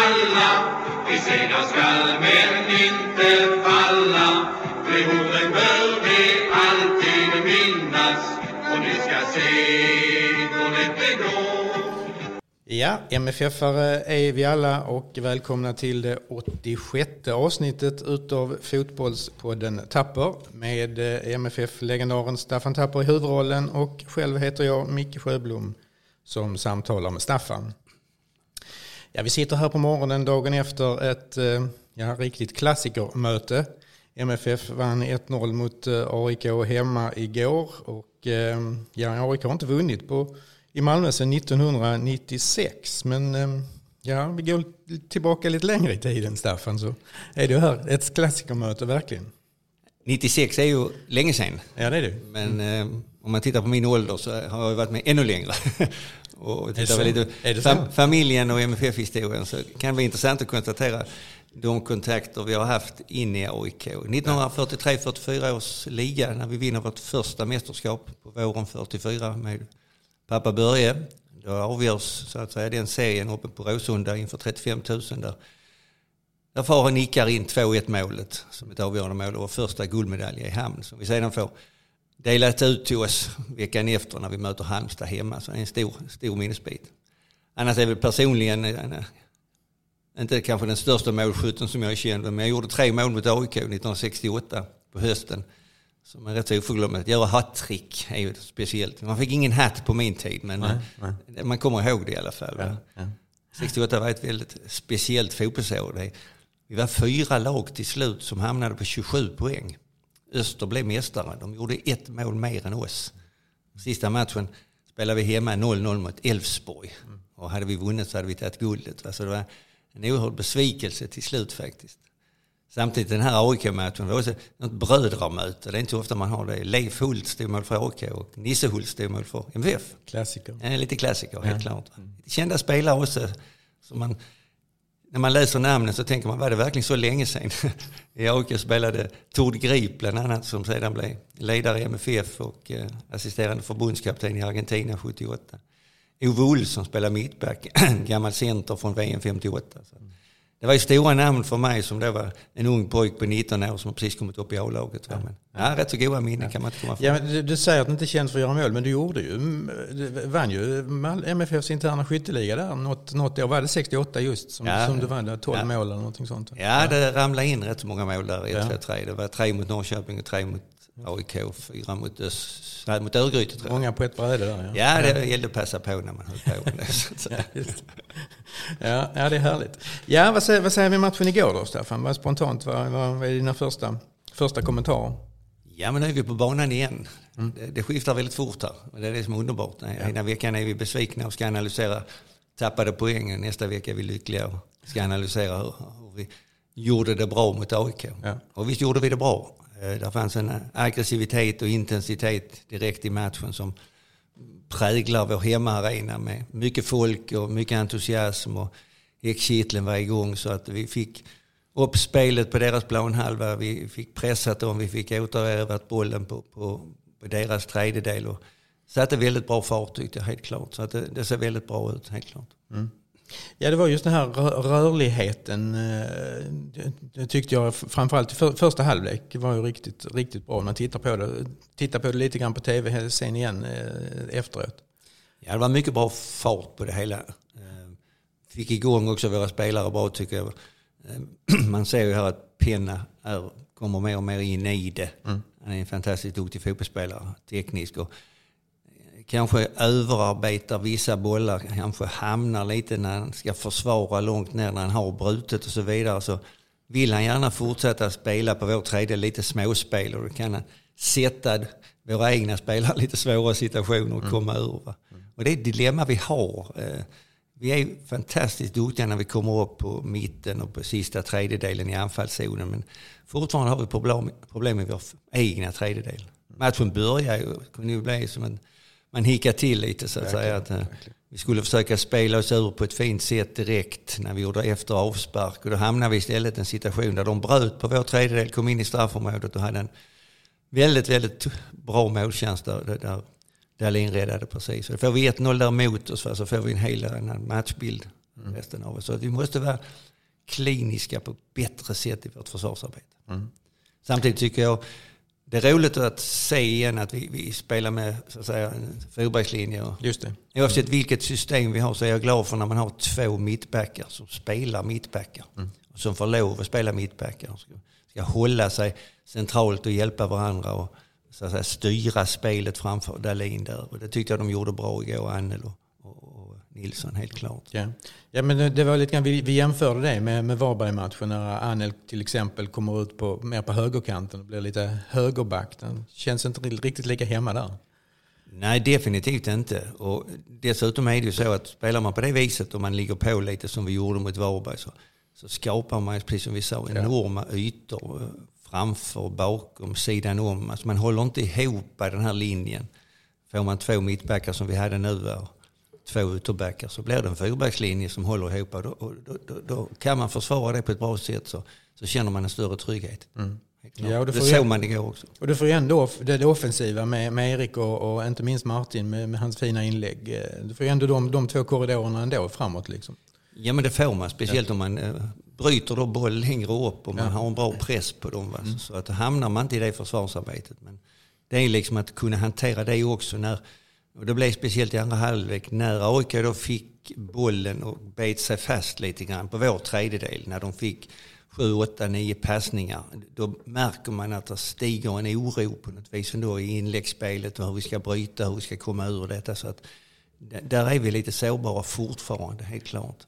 alla. Vi segrar skall men inte falla. Bör vi alltid minnas. Och ni ska. Ja, MFF-are är vi alla och välkomna till det 86 avsnittet utav Fotbollspodden Tapper med eh, MFF-legendaren Staffan Tapper i huvudrollen och själv heter jag Micke Sjöblom som samtalar med Staffan. Ja, vi sitter här på morgonen dagen efter ett eh, ja, riktigt klassikermöte. MFF vann 1-0 mot eh, AIK hemma igår och eh, ja, AIK har inte vunnit på, i Malmö sedan 1996. Men ja, vi går tillbaka lite längre i tiden Staffan så är det här ett klassikermöte verkligen. 96 är ju länge sedan. Ja det är det. Men eh, om man tittar på min ålder så har jag varit med ännu längre. och tittar så? lite fam familjen och MFF-historien så kan det bli intressant att konstatera de kontakter vi har haft in i AIK. 1943-44 års liga när vi vinner vårt första mästerskap på våren 44 med pappa Börje. Då avgörs så att säga den serien uppe på Råsunda inför 35 000 där. Där far nickar in 2-1 målet som ett avgörande mål och första guldmedalj i hamn som vi sedan får delat ut till oss veckan efter när vi möter Halmstad hemma. Så det är en stor, stor minnesbit. Annars är väl personligen, eh, inte kanske den största målskytten som jag känner, men jag gjorde tre mål mot AIK 1968 på hösten. Som är rätt oförglömligt. Att göra hattrick är ju speciellt. Man fick ingen hatt på min tid, men Nej, eh, man kommer ihåg det i alla fall. Ja, ja. 68 var ett väldigt speciellt fotbollsår. Vi var fyra lag till slut som hamnade på 27 poäng. Öster blev mästare. De gjorde ett mål mer än oss. Sista matchen spelade vi hemma 0-0 mot Elfsborg. Och hade vi vunnit så hade vi tagit guldet. Alltså det var en oerhörd besvikelse till slut faktiskt. Samtidigt den här AIK-matchen var också något brödramöte. Det är inte så ofta man har det. Leif Hult stod mål för AIK och Nisse Hult stod mål för MFF. Klassiker. Ja, lite klassiker, helt klart. Kända spelare också. Så man, när man läser namnen så tänker man, var det verkligen så länge sedan? I AIK spelade Tord Grip bland annat, som sedan blev ledare i MFF och eh, assisterande förbundskapten i Argentina 78. Ove Olsson spelade mittback, gammal center från VM 58. Så det var ju stora namn för mig som då var en ung pojk på 19 år som precis kommit upp i A-laget. Men, ja, rätt så goda minnen kan man inte komma ifrån. Ja, men du, du säger att du inte är känd för att göra mål, men du gjorde ju, du vann ju MFFs interna skytteliga där något, något år. Var det 68 just som, Ja. som du vann? där, 12 Ja. mål eller någonting sånt? Ja, det ramlade in rätt så många mål där. Ja. två, tre. Det var tre mot Norrköping och tre mot AIK fyra mot, Ös, nej, mot Örgryte tror jag. Många på ett bräde där Ja, det gällde att passa på när man höll på med det. Ja, ja, ja, det är härligt. Ja, vad säger, vad säger vi om matchen igår då, Staffan? Vad spontant, vad, vad, vad är dina första, första kommentarer? Ja, men nu är vi på banan igen. Det, det skiftar väldigt fort här. Och det är det som är underbart. Ena veckan är vi besvikna och ska analysera tappade poängen. Nästa vecka är vi lyckliga och ska analysera hur, hur vi gjorde det bra mot AIK. Ja. Och visst gjorde vi det bra. Det Där fanns en eh, aggressivitet och intensitet direkt i matchen som präglar vår hemmaarena med mycket folk och mycket entusiasm. Och häckkitteln var igång så att vi fick upp spelet på deras planhalva. Vi fick pressat dem, vi fick återerövrat bollen på, på, på deras tredjedel. Och satte väldigt bra fart tyckte jag helt klart. Så att det, det ser väldigt bra ut helt klart. Mm. Ja, det var just den här rö- rörligheten. eh, Det, tyckte jag framförallt i för, första halvlek var ju riktigt, riktigt bra. Man tittar på det, tittar på det lite grann på tv sen igen eh, efteråt. Ja, det var mycket bra fart på det hela. Eh, Fick igång också våra spelare bra tycker jag. Man ser ju här att Penna är, kommer mer och mer in i det. Han är en fantastiskt duktig fotbollsspelare, teknisk. Och kanske överarbetar vissa bollar, kanske hamnar lite när han ska försvara långt ner när han har brutet och så vidare. Så vill han gärna fortsätta spela på vår tredje lite småspel och då kan han sätta våra egna spelare lite svåra situationer och komma ur. Va? Och det är ett dilemma vi har. Eh, Vi är fantastiskt duktiga när vi kommer upp på mitten och på sista tredjedelen i anfallszonen. Men fortfarande har vi problem, problem med vår egna tredjedel. Matchen börjar ju, kunde ju bli som en, man hickar till lite så att säga. Att, eh, vi skulle försöka spela oss ur på ett fint sätt direkt när vi gjorde efter avspark. Och då hamnade vi istället i en situation där de bröt på vår tredjedel, kom in i straffområdet och hade en väldigt, väldigt bra målchans där, där, där Dahlin räddade precis. Så får vi 1-0 där mot oss så får vi en hel annan matchbild resten av oss. Så vi måste vara kliniska på ett bättre sätt i vårt försvarsarbete. Mm. Samtidigt tycker jag det är roligt att se igen att vi, vi spelar med så att säga, en fyrbackslinje. Och Just det. Oavsett vilket system vi har så är jag glad för när man har två mittbackar som spelar mittbackar. Och som får lov att spela mittbackar. Ska, ska hålla sig centralt och hjälpa varandra och så att säga, styra spelet framför Dahlin där. Och det tyckte jag de gjorde bra igår, Annel och, och, och Nilsson helt klart. Ja. ja, men det- var lite grann, vi, vi jämförde det med, med Varberg-matchen när Anel till exempel kommer ut på, mer på högerkanten och blir lite högerback. Den känns inte riktigt lika hemma där. Nej, definitivt inte. Och dessutom är det ju så att spelar man på det viset och man ligger på lite som vi gjorde mot Varberg så, så skapar man, precis som vi sa, enorma ytor eh, framför, bakom, sidan om. Alltså man håller inte ihop den här linjen. Får man två mittbackar som vi hade nu två ytterbackar så blir det en fyrbackslinje som håller ihop. Då, då, då, då kan man försvara det på ett bra sätt så, så känner man en större trygghet. Klart. Ja, och det såg man igår också. Och du får ju ändå det, det offensiva med, med Erik och, och inte minst Martin med, med hans fina inlägg. Eh, Du får ju ändå de, de två korridorerna ändå framåt. Liksom. Ja men det får man, speciellt om man eh, bryter då boll längre upp och man har en bra press på dem. Va? Så att hamnar man inte i det försvarsarbetet. Men det är liksom att kunna hantera det också när, och det blev speciellt i andra halvlek, när AIK då fick bollen och bet sig fast lite grann på vår tredjedel, när de fick sju, åtta, nio passningar, då märker man att det stiger en oro på något vis ändå i inläggsspelet och hur vi ska bryta, hur vi ska komma ur detta. Så att där är vi lite sårbara fortfarande, helt klart.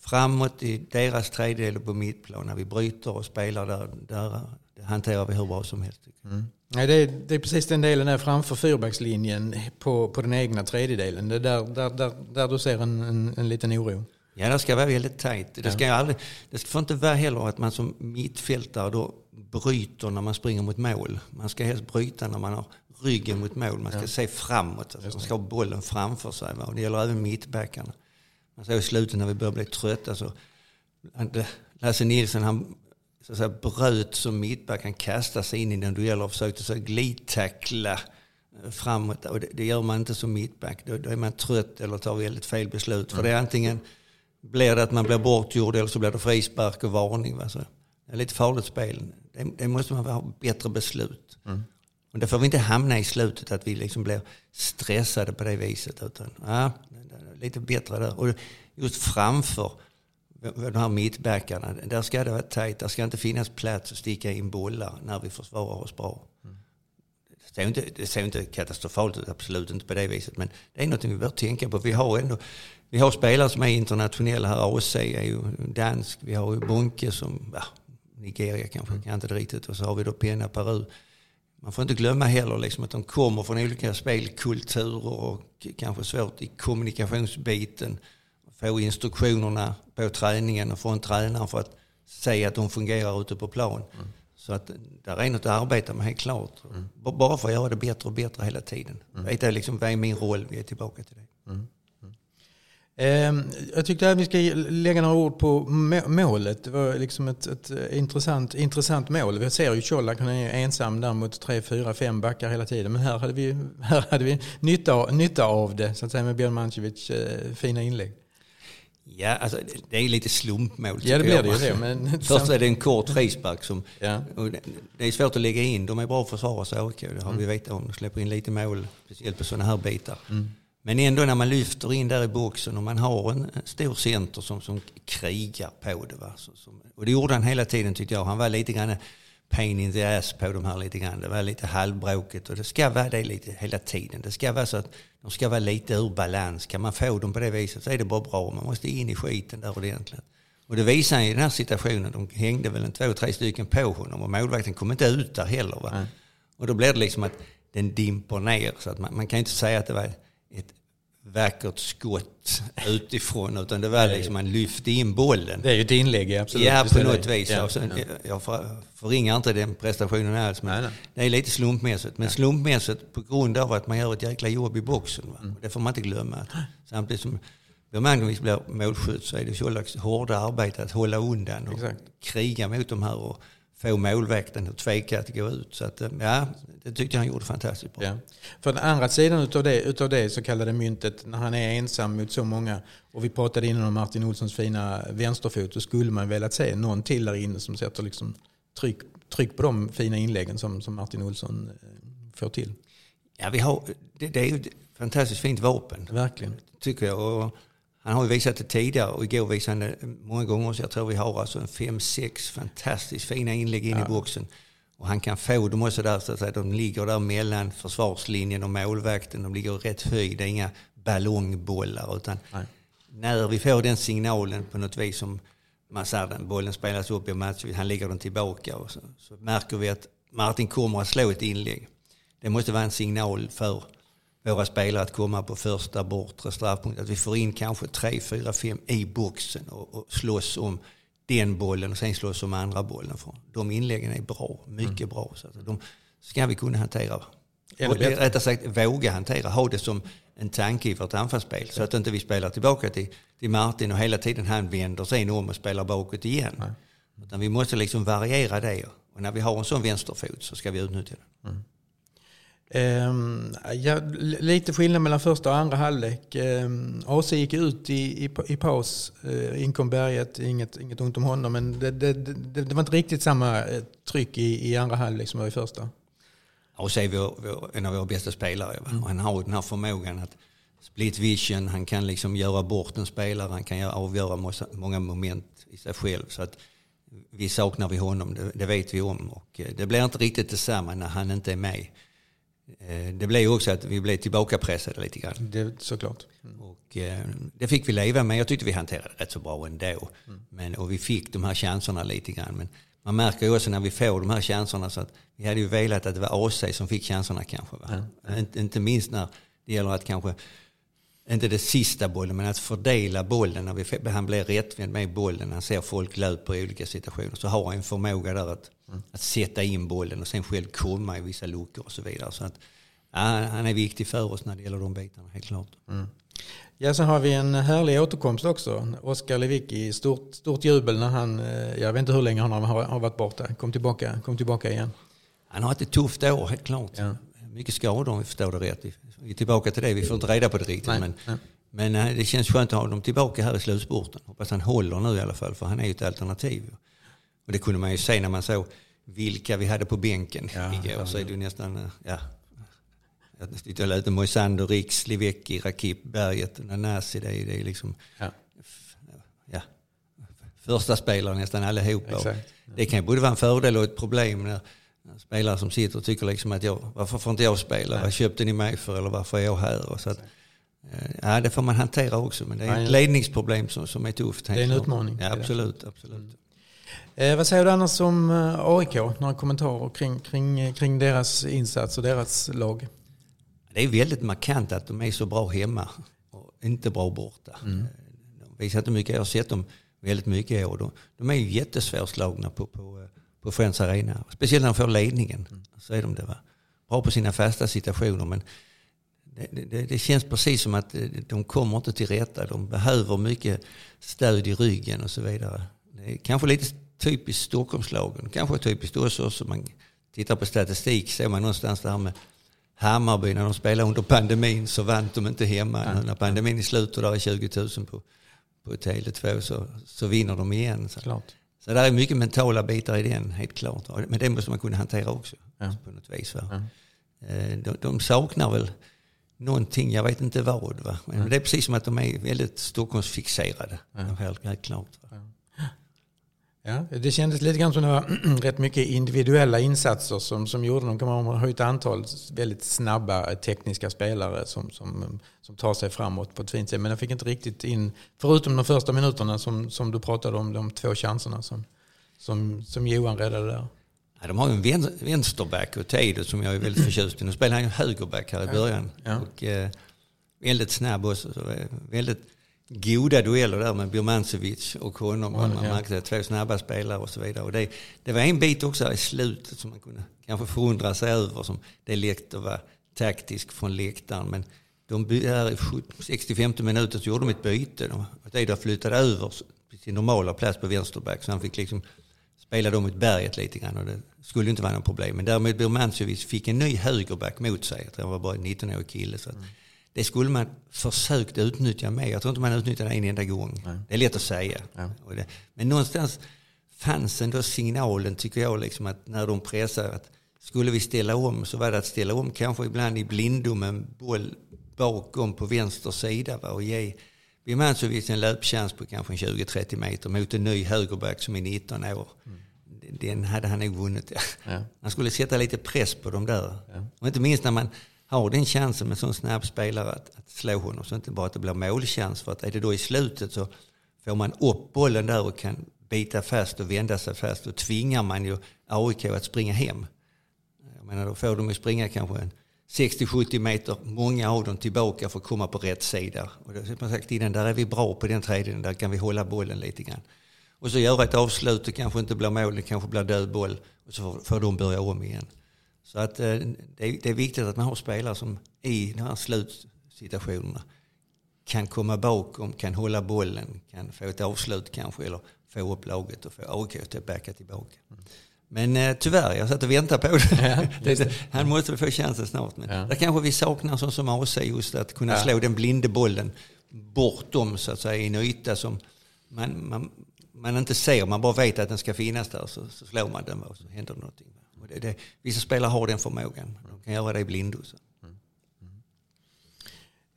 Framåt i deras tredjedel och på mittplan, när vi bryter och spelar där, där hanterar vi hur bra som helst. jag. Nej, det, är, det är precis den delen där framför fyrbackslinjen på, på den egna tredjedelen. Det är där, där, där, där du ser en, en, en liten oro. Ja, det ska vara väldigt tajt. Det, ska aldrig, det får inte vara heller att man som mittfältare då bryter när man springer mot mål. Man ska helst bryta när man har ryggen mot mål. Man ska se framåt. Alltså man ska ha bollen framför sig. Va? Och det gäller även mittbackarna. Man ser i slutet när vi börjar bli trötta så Lasse Nilsson han så att säga, bröt som mittback. Han kastade sig in i den duellen och försökte så glidtackla eh, framåt. Och det, det gör man inte som mittback. Då, då är man trött eller tar väldigt fel beslut. För det är antingen blir det att man blir bortgjord eller så blir det frispark och varning. Va? Så det är lite farligt spel. Det, det måste man ha bättre beslut. Och det får vi inte hamna i slutet att vi liksom blir stressade på det viset. Utan ja, lite bättre där. Och just framför de här mittbackarna, där ska det vara tajt. Där ska inte finnas plats att sticka in bollar när vi försvarar oss bra. Det ser, inte, det ser inte katastrofalt ut, absolut inte på det viset. Men det är något vi bör tänka på. Vi har ändå vi har spelare som är internationella här. AC är ju dansk. Vi har ju Bonke som, ja, Nigeria kanske, kan jag inte det riktigt. Och så har vi då Pena Peru. Man får inte glömma heller liksom att de kommer från olika spelkulturer och kanske svårt i kommunikationsbiten. Få instruktionerna på träningen och få en tränare för att säga att de fungerar ute på plan. Så att där är något att arbeta med helt klart. B- Bara för att göra det bättre och bättre hela tiden. Vet jag liksom, vad är min roll? Vi är tillbaka till det. Eh, jag tyckte att vi ska lägga några ord på må- målet. Det var liksom ett, ett intressant, intressant mål. Vi ser ju Colak, han är ensam där mot tre, fyra, fem backar hela tiden. Men här hade vi, här hade vi nytta, nytta av det, så att säga med Björn Mancevic eh, fina inlägg. Ja, alltså, det- är lite slumpmål. Ja, det blir det ju det. Men Först är det en kort frispark som... Ja. Det, är svårt att lägga in. De är bra att försvara sig, AIK. Det har vi vetat om. De släpper in lite mål, speciellt på sådana här bitar. Men ändå när man lyfter in där i boxen och man har en en stor center som, som krigar på det. Va? Så, som, och det gjorde han hela tiden tyckte jag. Han var lite grann pain in the ass på de här lite grann. Det var lite halvbråkigt och det ska vara det lite hela tiden. Det ska vara så att de ska vara lite ur balans. Kan man få dem på det viset så är det bara bra. Man måste in i skiten där ordentligt. Och det visar han i den här situationen. De hängde väl en två, tre stycken på honom och målvakten kom inte ut där heller. Va? Och då blir det liksom att den dimper ner. Så att man, man kan inte säga att det var ett vackert skott utifrån utan det var liksom man lyfte in bollen. det är ju ett inlägg, absolut. Ja, på något vis. Ja, ja. Jag för, förringar inte den prestationen alls, men Nej, nej. det är lite slumpmässigt. Men slumpmässigt på grund av att man gör ett jäkla jobb i boxen. Mm. Det får man inte glömma. Samtidigt som Birmangovic blir målskytt så är det Colaks hårda arbete att hålla undan och Exakt. kriga mot de här och få målvakten att tveka att gå ut. Så att, ja, det tyckte jag han gjorde fantastiskt bra. Ja. För den andra sidan utav det, utav det så kallade myntet, när han är ensam mot så många, och vi pratade innan om Martin Olssons fina vänsterfot, så skulle man velat se någon till där inne som sätter liksom tryck, tryck på de fina inläggen som, som Martin Olsson får till. Ja, vi har, det, det är ju ett fantastiskt fint vapen. Verkligen. Tycker jag. Och han har ju visat det tidigare och igår visade han det många gånger. Så jag tror vi har alltså en fem, sex fantastiskt fina inlägg in ja. i boxen. Och han kan få dem också där så att säga, de ligger där mellan försvarslinjen och målvakten. De ligger rätt höjd, det är inga ballongbollar. Utan Nej. när vi får den signalen på något vis som man ser den bollen spelas upp i matchen, han lägger den tillbaka och så, så märker vi att Martin kommer att slå ett inlägg. Det måste vara en signal för våra spelare att komma på första bortre straffpunkt. Att vi får in kanske tre, fyra, fem i boxen och, och slåss om den bollen och sen slåss om andra bollen. För de inläggen är bra, mycket mm. bra. Så att de ska vi kunna hantera. Eller rättare sagt våga hantera, ha det som en tanke i vårt anfallsspel. Så att inte vi spelar tillbaka till, till Martin och hela tiden han vänder sig om och spelar bakåt igen. Nej. Utan vi måste liksom variera det. Och när vi har en sån vänsterfot så ska vi utnyttja den. Mm. Um, ja, lite skillnad mellan första och andra halvlek. Um, ehm, AC gick ut i, i, i paus. Uh, inkom Berget, inget, inget ont om honom. Men det, det, det, det var inte riktigt samma eh, tryck i, i andra halvlek som var i första. AC är vår, vår, en av våra bästa spelare. Mm. han har den här förmågan att split vision, han kan liksom göra bort en spelare, han kan avgöra många moment i sig själv. Så att vi saknar vi honom, det, det vet vi om. Och eh, det blir inte riktigt detsamma när han inte är med. Eh, det blev också att vi blev tillbakapressade lite grann. Det, såklart. Mm. Och, eh, det fick vi leva med. Jag tyckte vi hanterade det rätt så bra ändå. Mm. Men, och vi fick de här chanserna lite grann. Men man märker ju också när vi får de här chanserna så att vi hade ju velat att det var AC som fick chanserna kanske. Mm. Inte, inte minst när det gäller att kanske, inte det sista bollen, men att fördela bollen. När vi, han blir rättvänd med bollen, han ser folk löpa i olika situationer. Så har han en förmåga där att Mm. Att sätta in bollen och sen själv komma i vissa luckor och så vidare. Så att, ja, han är viktig för oss när det gäller de bitarna, helt klart. Mm. Ja, sen har vi en härlig återkomst också. Oskar Lewicki, stort, stort jubel när han, eh, jag vet inte hur länge han har, har varit borta, kom tillbaka, kom tillbaka igen. Han har haft ett tufft år, helt klart. Ja. Mycket skador om vi förstår det rätt. Vi är tillbaka till det, vi får inte reda på det riktigt. Nej. Men, ja. men eh, det känns skönt att ha honom tillbaka här i slutspurten. Hoppas han håller nu i alla fall, för han är ju ett alternativ. Och det kunde man ju se när man såg vilka vi hade på bänken ja, igår. Så är det ju nästan, eh, ja. Jag lite Moisander, Riks, Livecki, Rakip, Berget, Nanasi. Det är, det är liksom, ja. ja. Första spelare nästan allihopa. Det kan ju både vara en fördel och ett problem när, när spelare som sitter och tycker liksom att jag, varför får inte jag spela? Nej. Vad köpte ni mig för? Eller varför är jag här? Och så att, eh, ja, det får man hantera också. Men det är ett ledningsproblem som, som är tufft. Det är en utmaning. Ja, absolut. absolut. Mm. Eh, vad säger du annars om eh, AIK? Några kommentarer kring, kring, kring deras insats och deras lag? Det är väldigt markant att de är så bra hemma och inte bra borta. Mm. De visar inte mycket. Jag har sett dem väldigt mycket i år. De, de är ju jättesvårslagna på, på, på Friends Arena. Speciellt när de får ledningen. Mm. Så är de det. Va? Bra på sina fasta situationer men det, det, det, känns precis som att de kommer inte till rätta. De behöver mycket stöd i ryggen och så vidare. Det är kanske lite typiskt Stockholmslagen. Kanske typiskt oss också. Man tittar på statistik ser man någonstans det här med Hammarby när de spelade under pandemin så vann de inte hemma. Ja. När pandemin är slut och där är 20 000 på, på Tele2 så, så vinner de igen. Så. Klart. så där är mycket mentala bitar i den, helt klart. Men det måste man kunna hantera också. Ja. På något vis? Ja. Eh, de, de saknar väl någonting, jag vet inte vad. Va? Men det är precis som att de är väldigt Stockholmsfixerade. Ja. Helt, helt klart. Ja, det kändes lite grann som det var rätt mycket individuella insatser som, som gjorde dem. Man har ett antal väldigt snabba tekniska spelare som, som, som tar sig framåt på ett fint sätt. Men jag fick inte riktigt in, förutom de första minuterna som, som du pratade om, de två chanserna som, som, som Johan räddade där. Ja, de har ju en vänsterback och Teido som jag är väldigt förtjust i. Nu spelar han ju högerback här i början. Ja. Och, eh, väldigt snabb också. Så väldigt goda dueller där med Birmancevic och honom. Mm, man ja. märkte två snabba spelare och så vidare. Och det, det var en bit också i slutet som man kunde kanske förundra sig över. Som det är lätt att vara taktisk från läktaren. Men de, här 65 minuter så gjorde de ett byte. De, flyttade över sin normala plats på vänsterback. Så han fick liksom spelade de mot berget lite grann och det skulle inte vara något problem. Men däremot Birmancevic fick en ny högerback mot sig. Han var bara en 19-årig kille. Så mm. Det skulle man försökt utnyttja mer. Jag tror inte man utnyttjade en enda gång. Nej. Det är lätt att säga. Ja. Det, men någonstans fanns ändå signalen tycker jag liksom att när de pressar att skulle vi ställa om så var det att ställa om kanske ibland i blindo med en boll bakom på vänster sida va, och ge Birmancevic en löpchans på kanske 20-30 meter mot en ny högerback som är 19 år. Mm den hade han nog vunnit. Ja. Han skulle sätta lite press på dem där. Ja. Och inte minst när man har den chansen med en sån snabb spelare att, att slå honom. Så inte bara att det blir målchans. För att är det då i slutet så får man upp bollen där och kan bita fast och vända sig fast. Då tvingar man ju AIK att springa hem. Jag menar, då får de ju springa kanske en 60-70 meter, många av dem tillbaka för att komma på rätt sida. Och då, som jag sagt innan, där är vi bra på den tredjedelen, där kan vi hålla bollen lite grann. Och så göra ett avslut, det kanske inte blir mål, det kanske blir död boll. Och så får de börja om igen. Så att eh, det är viktigt att man har spelare som i de här slutsituationerna kan komma bakom, kan hålla bollen, kan få ett avslut kanske eller få upp laget och få AIK att backa tillbaka. Men eh, tyvärr, jag satt och väntade på det. Ja, Han måste få chansen snart. Men ja. Där kanske vi saknar sånt som AC, just att kunna ja. slå den blinde bollen bortom så att säga i en yta som man, man, man inte ser, man bara vet att den ska finnas där så, så slår man den och så händer det någonting. Det, det, vissa spelare har den förmågan, de kan göra det i blindo. Så. Mm.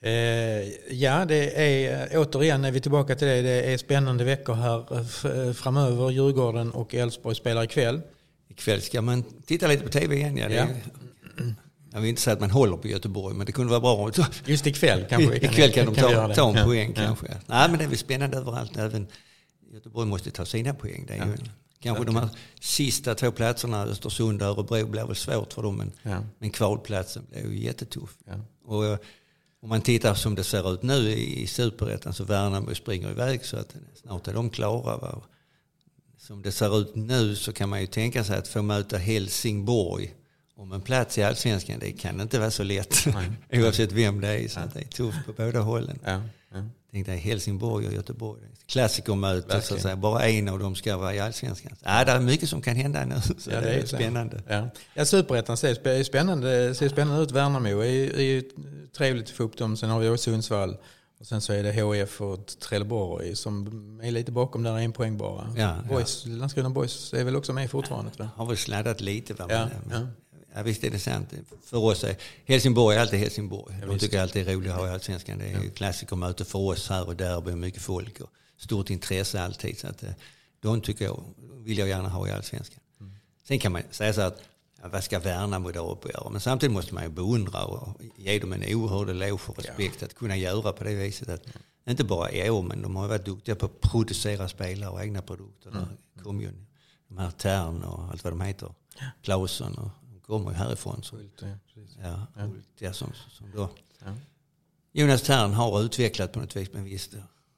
Eh, ja, det är återigen är vi tillbaka till det. Det är spännande veckor här eh, framöver. Djurgården och Elfsborg spelar ikväll. Ikväll ska man titta lite på tv igen. Ja. ja. Jag vill inte säga att man håller på Göteborg, men det kunde vara bra. Just ikväll kanske? ikväll kan, kan de ta, ta en poäng ja. kanske. Nej, men det är väl spännande överallt. Även Göteborg måste ta sina poäng. Det är ja. ju, kanske de här sista två platserna, Östersund och Örebro, blir väl svårt för dem. Men, ja. men kvalplatsen blir ju jättetuff. Ja. Och, eh, om man tittar som det ser ut nu i superettan så Värnamo springer iväg så att snart är de klara. Va? Som det ser ut nu så kan man ju tänka sig att få möta Helsingborg om en plats i allsvenskan, det kan inte vara så lätt. Oavsett vem det är. Så det är tufft på båda hållen. Ja. Ja. Tänk dig Helsingborg och Göteborg. Klassikermöte så att säga. Bara en av dem ska vara i allsvenskan. Ja, det är mycket som kan hända nu. Så ja, det, det är spännande. Ja, ja superettan ser spännande, ser spännande ut. Värnamo är ju trevligt att få upp dem. Sen har vi Sundsvall. Och sen så är det HF och Trelleborg som är lite bakom där, en poäng bara. Ja, Boys, ja. Landskrona Boys är väl också med fortfarande? Ja, har väl sladdat lite. Va? Ja, ja. Ja, visst är det sant. För oss är Helsingborg är alltid Helsingborg. Ja, de tycker alltid det är roligt att ha i Allsvenskan. Det är ja. klassikermöte för oss här och där och mycket folk och stort intresse alltid. Så att, eh, de tycker jag, vill jag gärna ha i Allsvenskan. Mm. Sen kan man säga så att ja, vad ska Värnamo där uppe göra? Men samtidigt måste man ju beundra och ge dem en oerhörd eloge och respekt ja. att kunna göra på det viset. Att, mm. Inte bara i år, men de har varit duktiga på att producera spelare och egna produkter. Mm. Där kom ju de här Tern och allt vad de heter. Ja. Claesson och kommer ju härifrån. Så, Hult, ja, ja, ja. Hult, ja, som, som då. Ja. Jonas Tern har utvecklat på något vis. Men visst,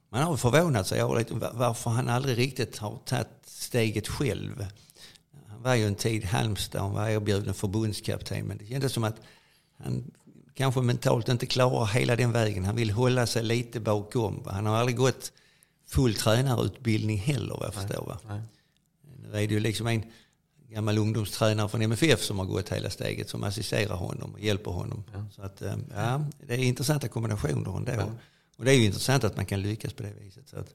man har förvånat sig över varför han aldrig riktigt har tagit steget själv. Han var ju en tid Halmstad, han var erbjuden förbundskapten. Men det kändes som att han kanske mentalt inte klarar hela den vägen. Han vill hålla sig lite bakom. Han har aldrig gått full tränarutbildning heller vad jag förstår. Va? Nej. Nu är det ju liksom en gammal ungdomstränare från MFF som har gått hela steget som assisterar honom och hjälper honom. Ja. Så att, eh, ja, det är intressanta kombinationer ändå. Ja. Och det är ju intressant att man kan lyckas på det viset. Så att,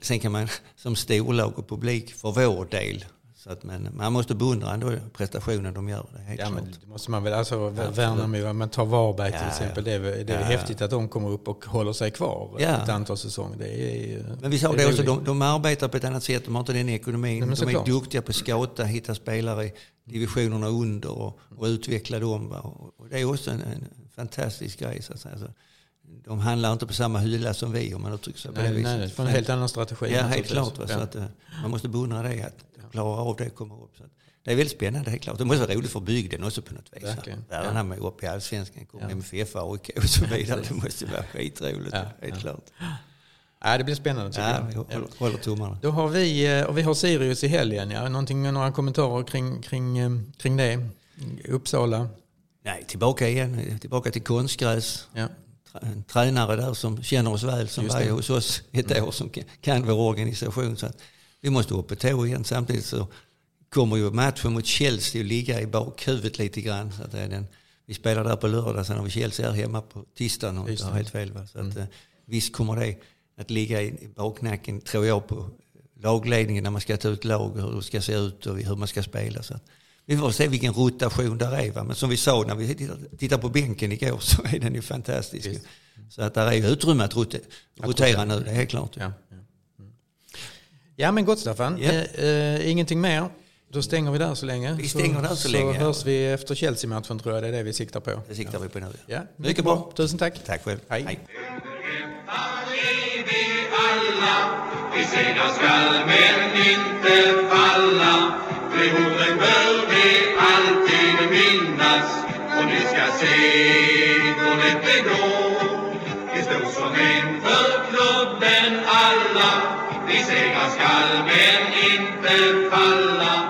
sen kan man som storlag och publik för vår del så att man, man måste beundra ändå prestationen de gör. Det helt ja, men det måste man väl. Alltså, Värnamo, man tar Varberg till ja, exempel. Det är, det är ja. häftigt att de kommer upp och håller sig kvar ja. ett antal säsonger. Det är, men vi sa det, det också, de, de, arbetar på ett annat sätt. De har inte den ekonomin. Nej, de är klart. duktiga på att scouta, hitta spelare i divisionerna under och, och utveckla dem. Och det är också en, en fantastisk grej. Så att säga. Alltså, de handlar inte på samma hylla som vi om man uttrycker sig på nej, det viset. Nej, det är en helt annan strategi. Ja, helt klart. Så att, eh, man måste beundra det. Att, klarar av det kommer upp. Så det är väldigt spännande helt klart. Det måste vara roligt för bygden också på något vis. Världarna ja. med upp i allsvenskan, kommer ja. MFF, AIK och så vidare. Det måste vara skitroligt, ja. helt klart. Ja, det blir spännande tycker ja, jag. Håller, håller tummarna. Då har vi, eh, och vi har Sirius i helgen. Ja. Någonting, några kommentarer kring, kring, eh, kring det? Uppsala? Nej, tillbaka igen. Tillbaka till konstgräs. Ja. En tränare där som känner oss väl, som var hos oss ett år, som kan vår organisation. Så att vi måste upp på tå igen. Samtidigt så kommer ju matchen mot Chelsea att ligga i bakhuvudet lite grann. Så att det är den, vi spelar där på lördag, sen har vi Chelsea här hemma på tisdagen och det har helt fel. Va? Så att, mm. Visst kommer det att ligga i baknacken, tror jag, på lagledningen när man ska ta ut lag, hur det ska se ut och hur man ska spela. Så vi får se vilken rotation där är. Va? Men som vi sa när vi tittade på bänken igår så är den ju fantastisk. Just. Så att där är ju utrymme att rotera, nu, det är helt klart. Ja. Ja men gott Staffan, ja. äh, ingenting mer. Då stänger vi där så länge. Vi stänger där så, så länge. Så hörs vi efter Chelsea-matchen tror jag, det är det vi siktar på. Det siktar vi på nu. Ja, mycket, mycket bra. bra. Tusen tack. Tack själv. Hej. Hej. Vi segrar skall men inte falla. De orden bör vi alltid minnas. Och ni ska se lätt det går. Segra skall men inte falla.